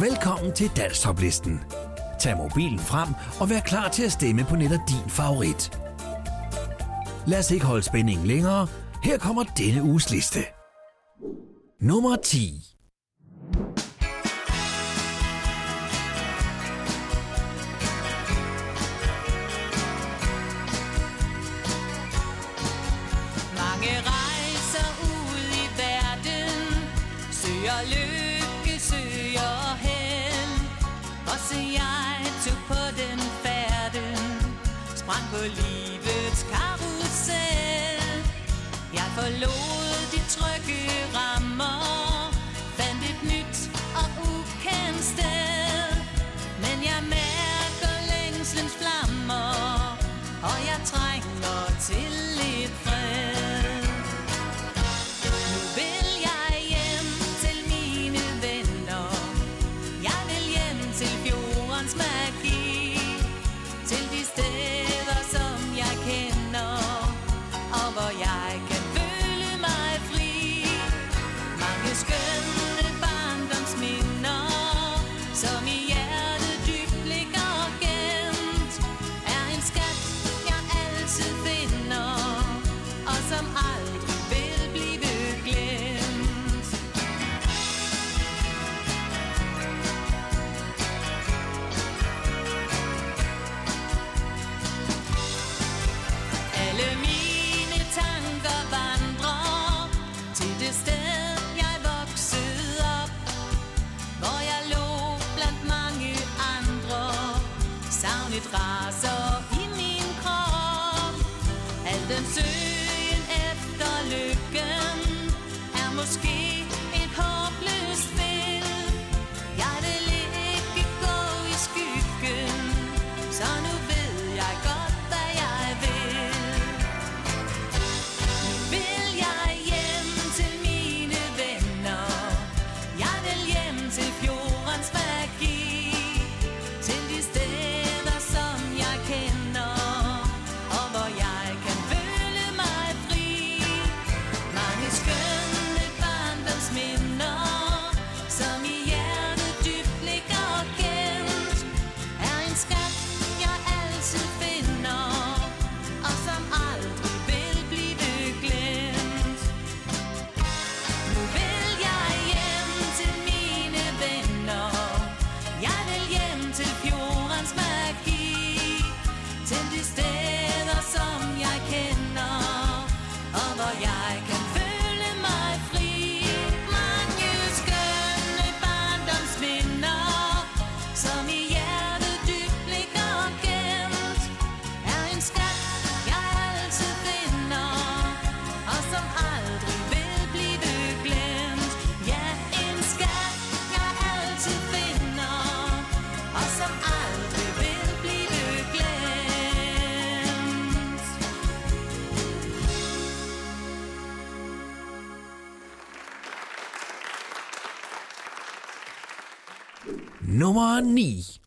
Velkommen til Danstoplisten. Tag mobilen frem og vær klar til at stemme på netop din favorit. Lad os ikke holde spændingen længere. Her kommer denne uges liste. Nummer 10 og lod de trykke ramme. Alle tanker vandrer til det sted, jeg voksede op, hvor jeg mange andre, savnet raser. nummer 9.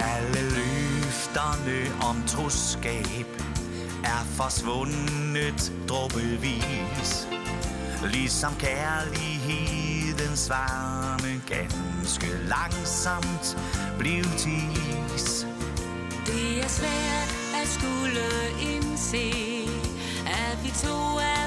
Alle løfterne om troskab er forsvundet druppevis. Ligesom kærlighedens varme ganske langsomt blev til is. Det er svært skulle indse, at vi to er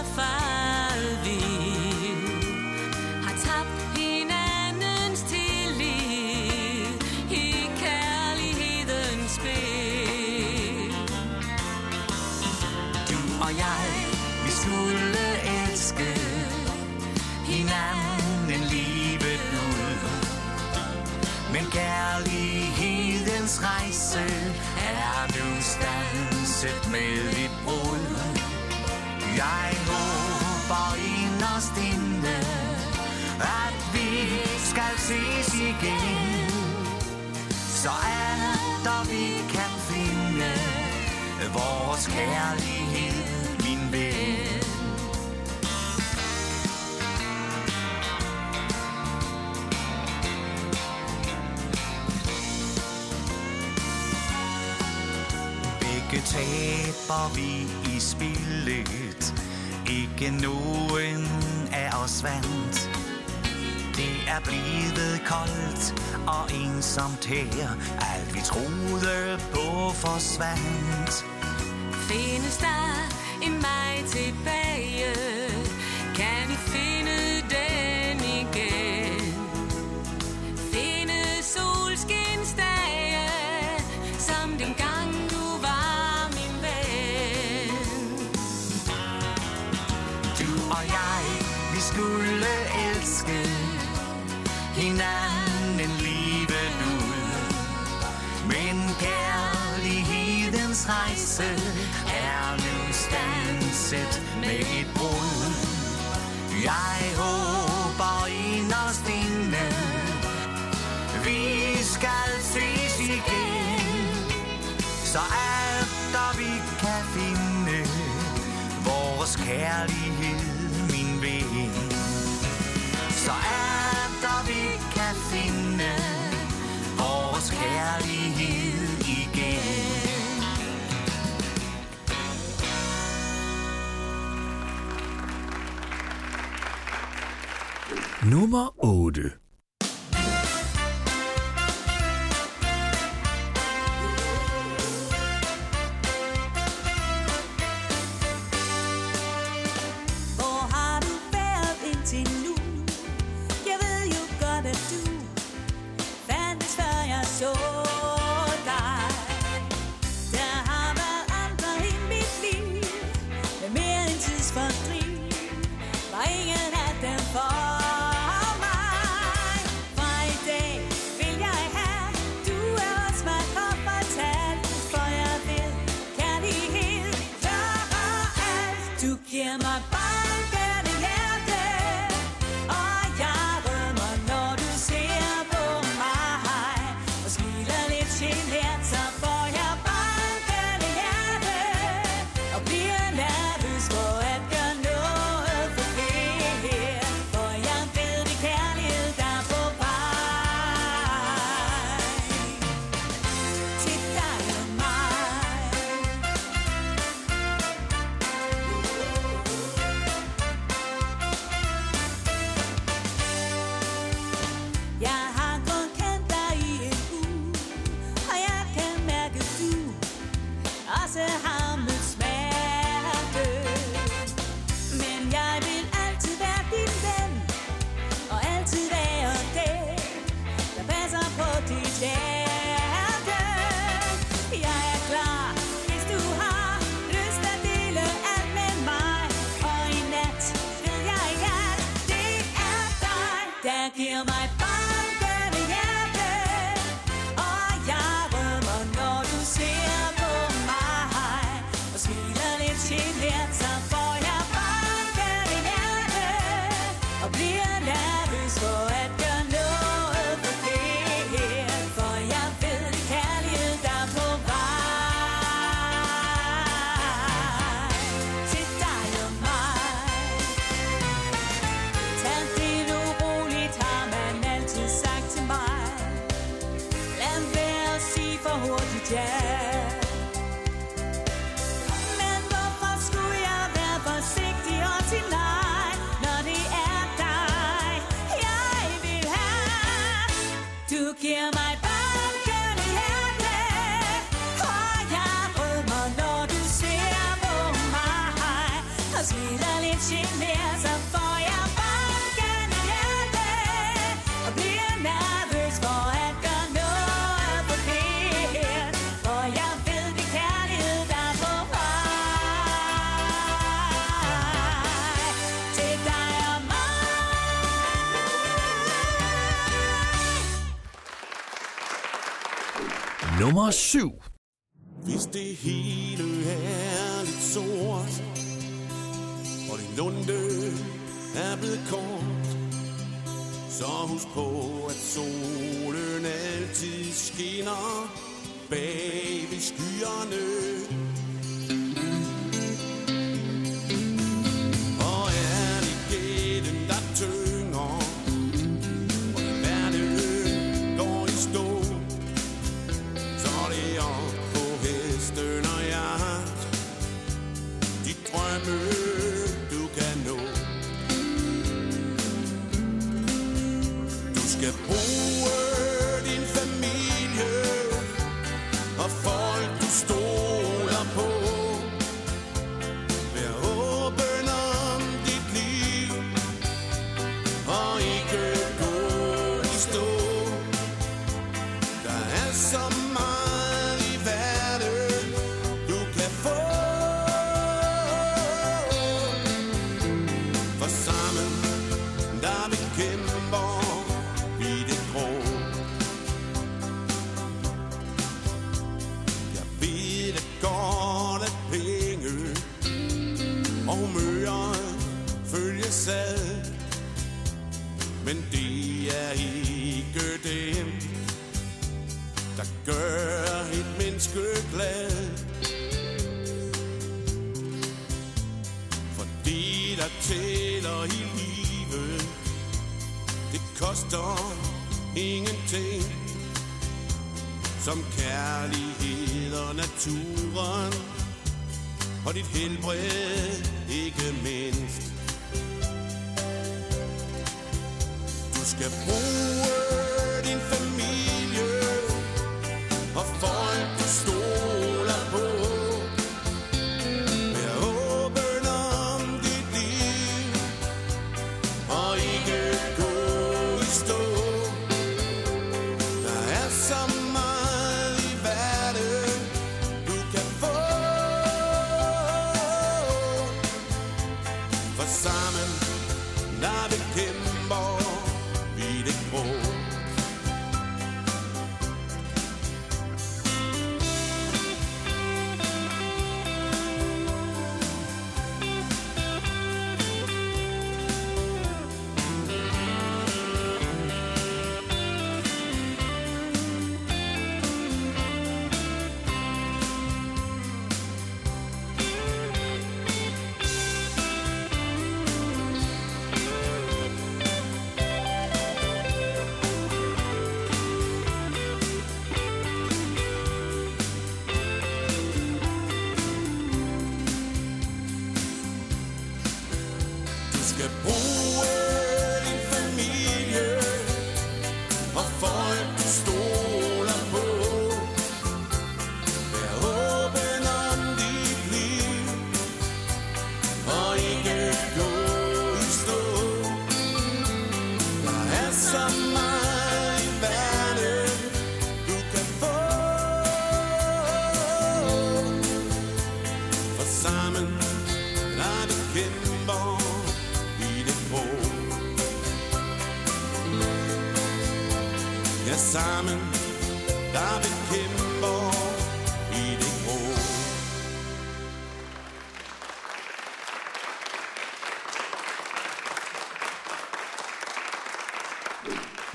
tæt med dit brud. Jeg håber inderst inde At vi skal ses igen. Så alt der vi kan finde Vores kærlighed taber vi i spillet. Ikke nogen af os vandt. Det er blevet koldt og ensomt her. Alt vi troede på forsvandt. Findes der en mig tilbage? Hans rejse er nu stanset med et brud. Jeg håber, Nummer 8. Hvor har du været indtil nu? Jeg ved jo godt, at du syv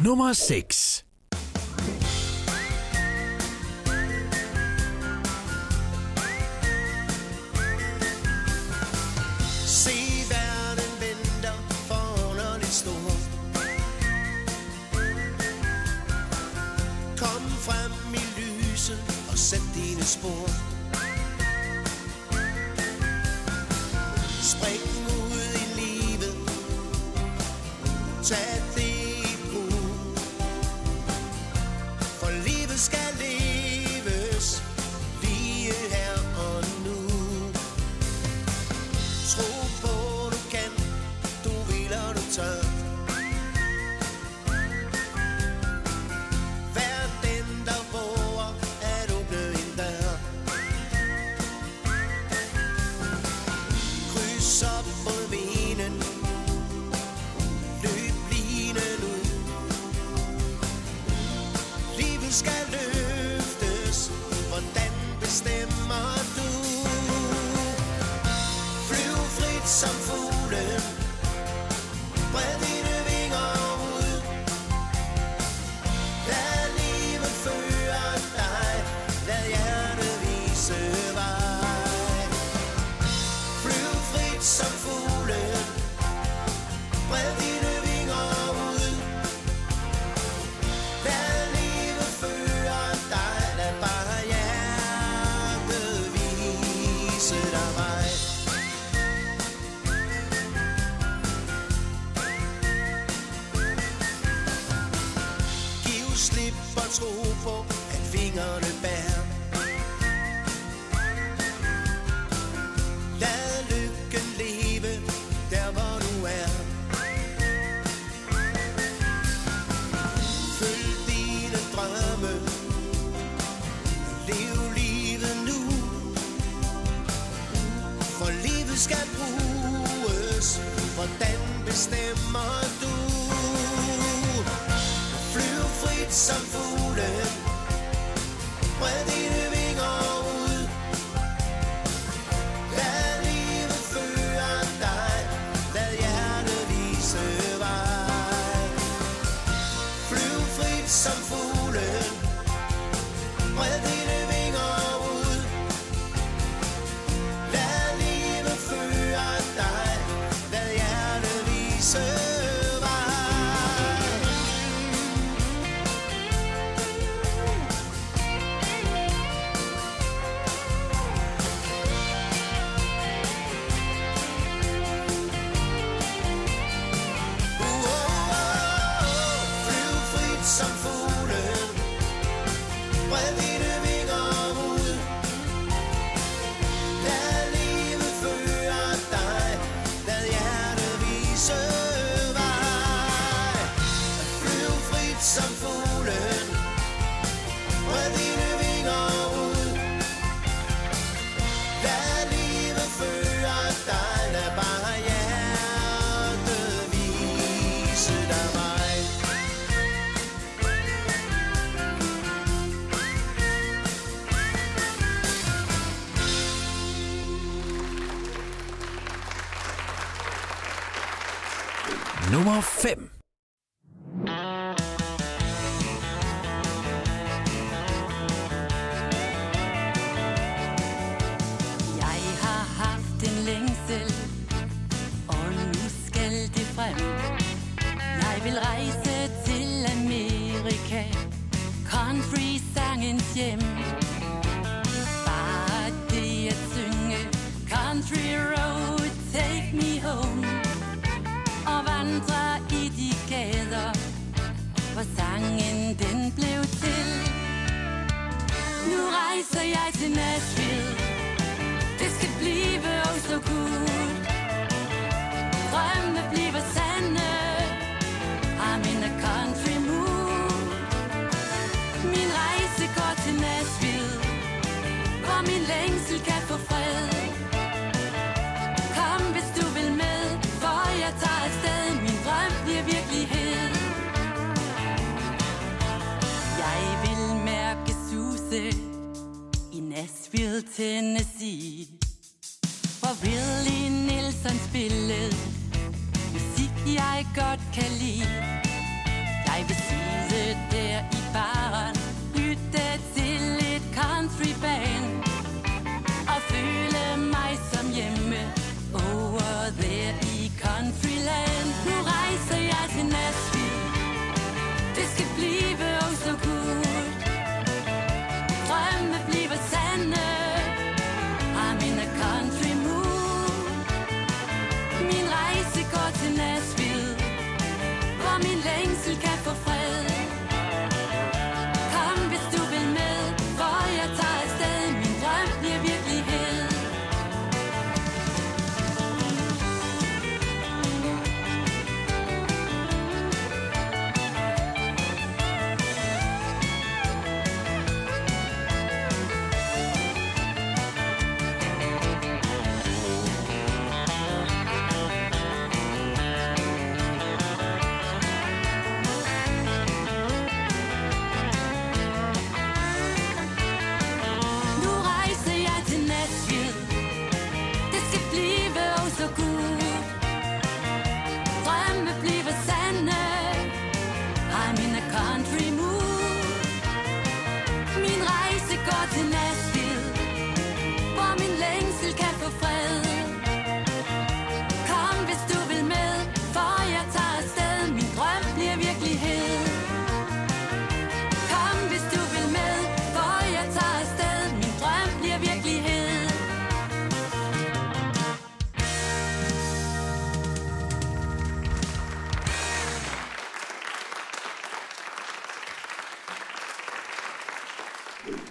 Nummer 6.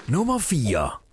Nummer 4.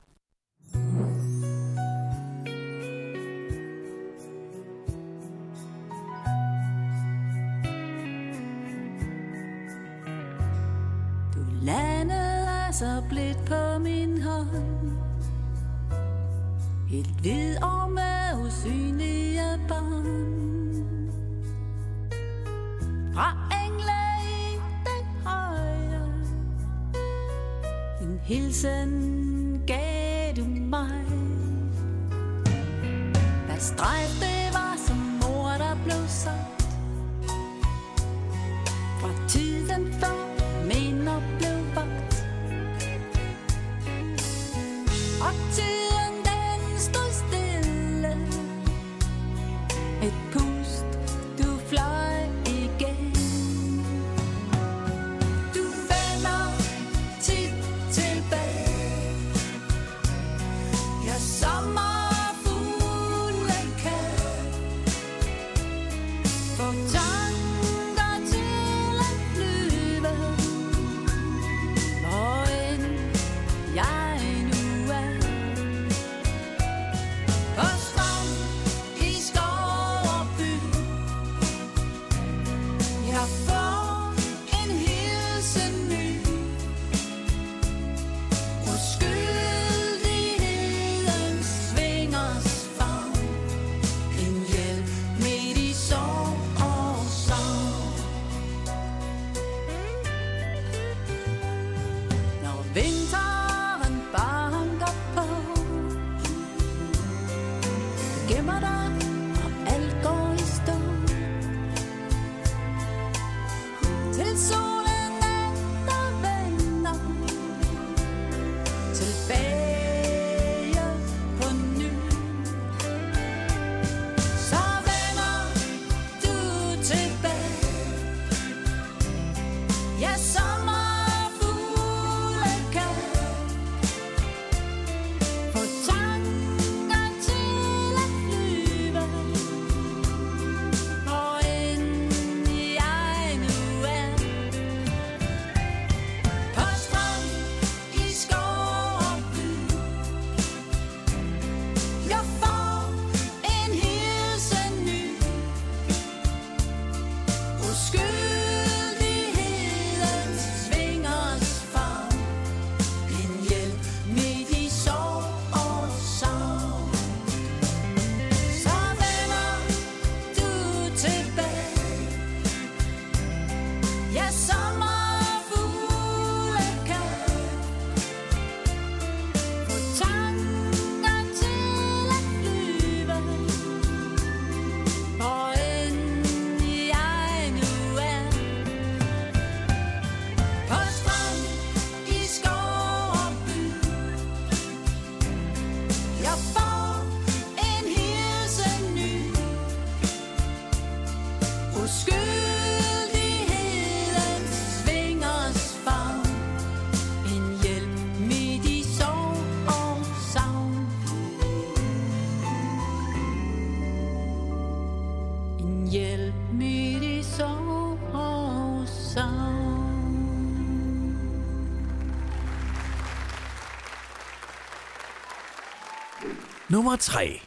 Nummer 3.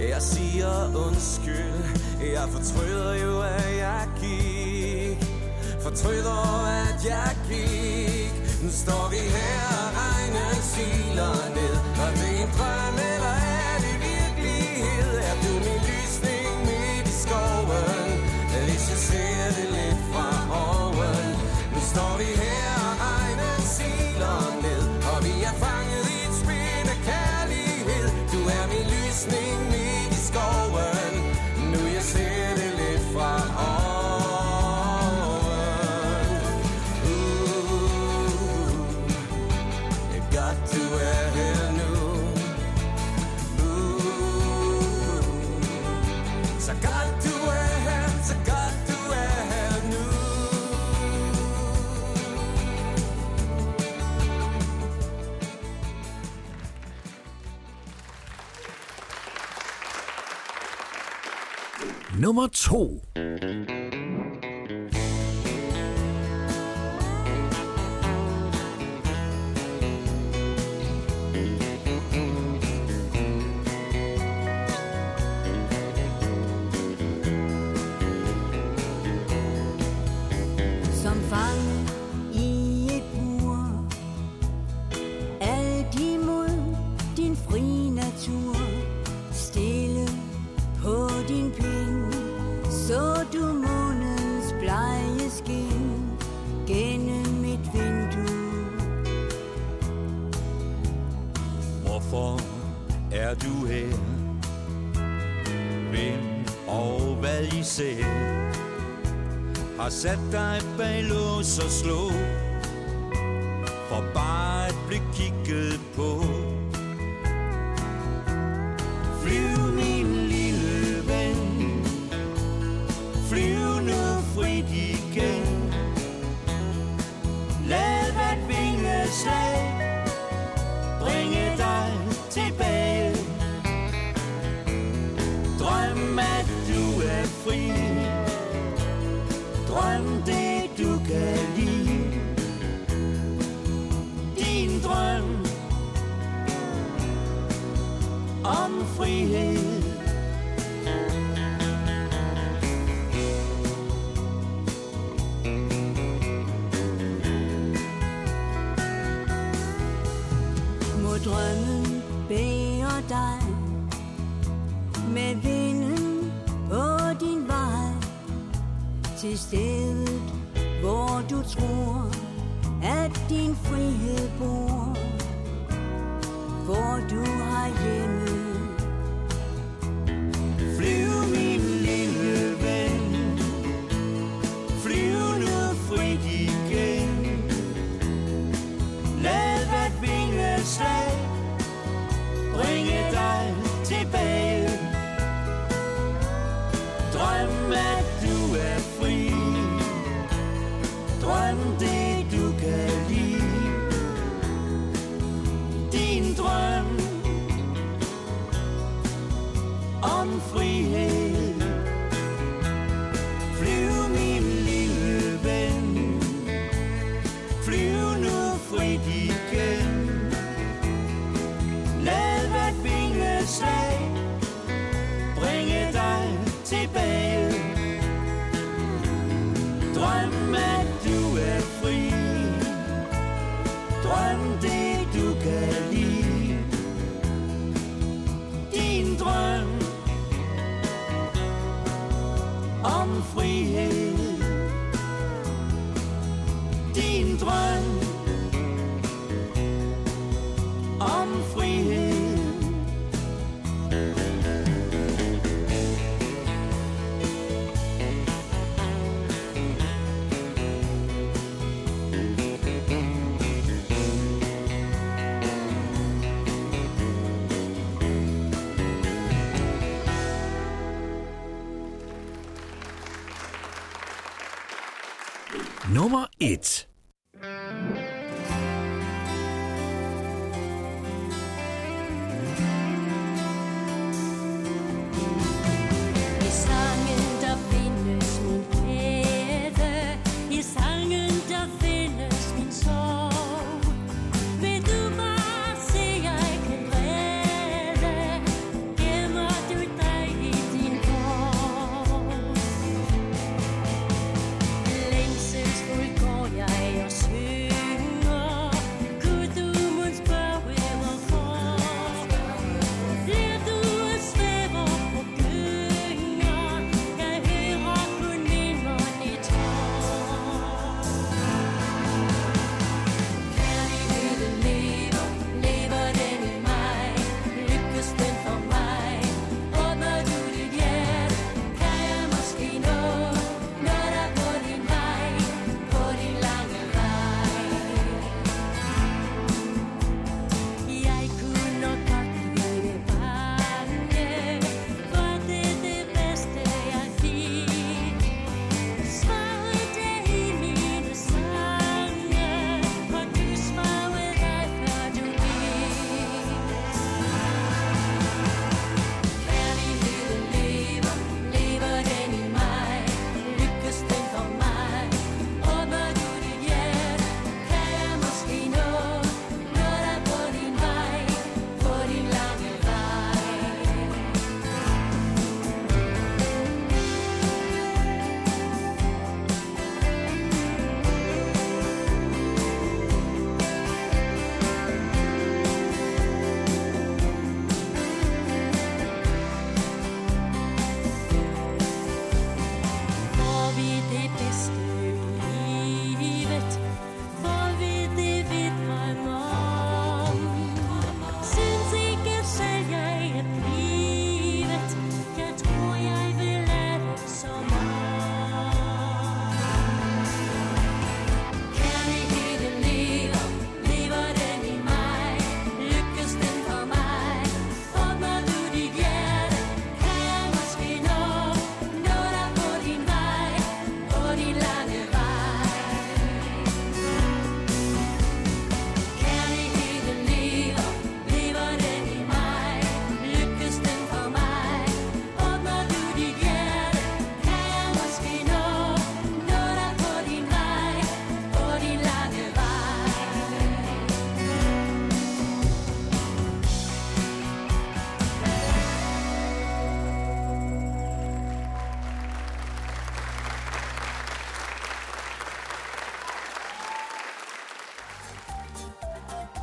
Jeg siger undskyld. Jeg fortryder jo, at jeg gik. Fortryder, at jeg gik. Nu står vi her og regnen siler ned. Og det er en drøm eller nummer 2. Hvorfor er du her? Hvem og hvad I ser? Har sat dig bag lås og slå? For bare at blive kigget på? frihed. Må drømmen bære dig Med vinden på din vej. Til stedet, hvor du tror At din frihed bor. Hvor du har hjemme it.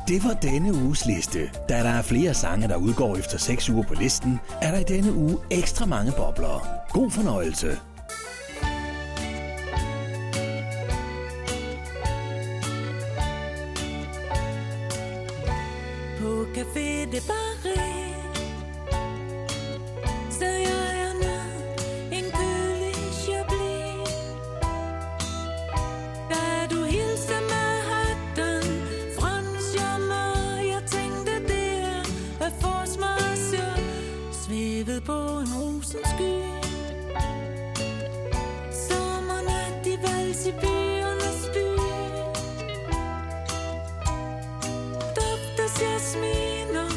Det var denne uges liste. Da der er flere sange, der udgår efter 6 uger på listen, er der i denne uge ekstra mange bobler. God fornøjelse. me no.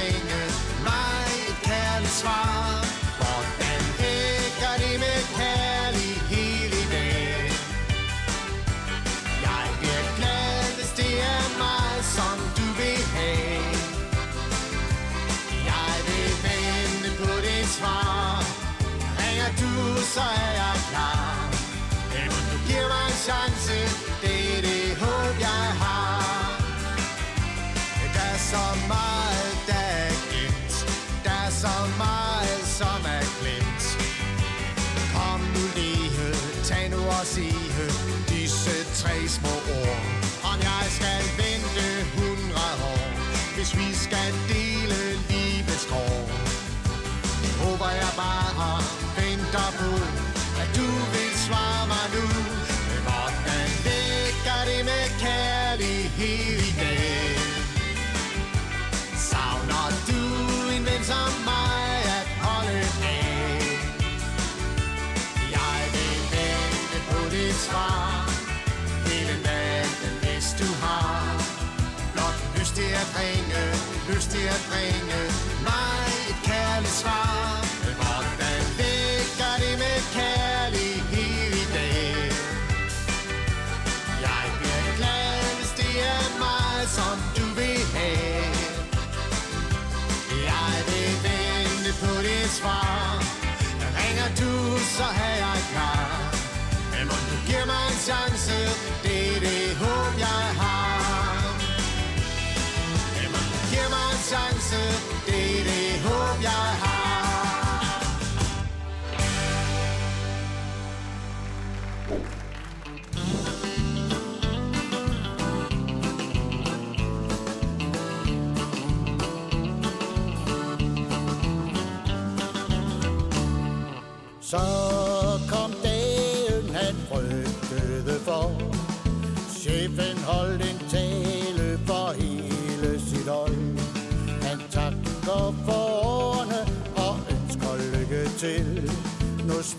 ringe mig et kærligt svar. Hvordan hækker det med kærlighed i dag? Jeg bliver glad, hvis det er mig, som du vil have. Jeg vil vente på dit svar. Ringer du, så er jeg klar. Men du giver mig en chance, det der er gemt Der er så meget, som er glemt. Kom nu lige, tag nu og sige Disse tre små ord. Om jeg skal vente hundrede år Hvis vi skal dele livets kår Håber jeg bare venter på At du vil svare mig nu. Ringe, lyst til at bringe Mig et kærligt svar. Men hvordan ligger det med kærlighed i dag? Jeg bliver glad, hvis det er mig, som du vil have. Jeg vil vente på dit svar. Ringer du, så er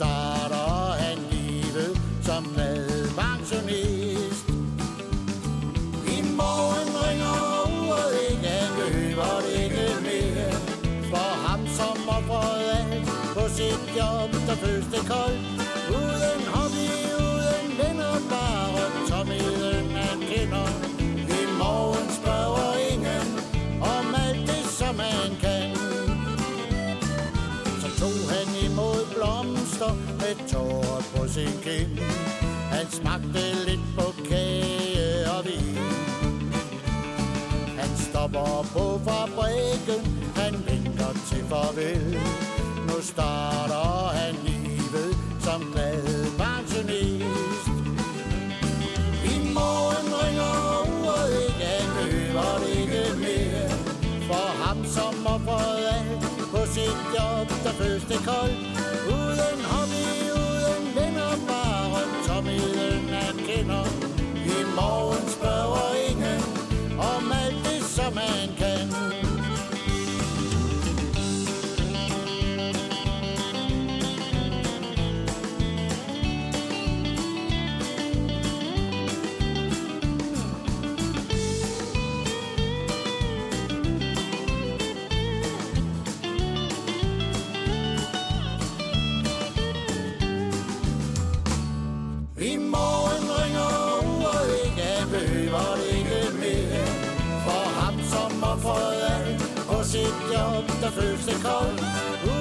starter han livet som madpensionist. I morgen ringer uret ikke, han behøver det ikke mere. For ham som offrede alt på sit job, der føles det koldt. Smagte lidt på kage og vin. Han stopper på fabrikken, han vinker til farvel. Nu starter han livet som madpensionist. I morgen ringer uret ikke, han behøver ikke mere. For ham som offrede alt på sit job, der føles det koldt. Uden hobby, som offrede på sit job, der føles det koldt.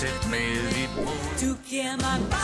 Sæt med i brug Du giver mig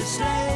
slave.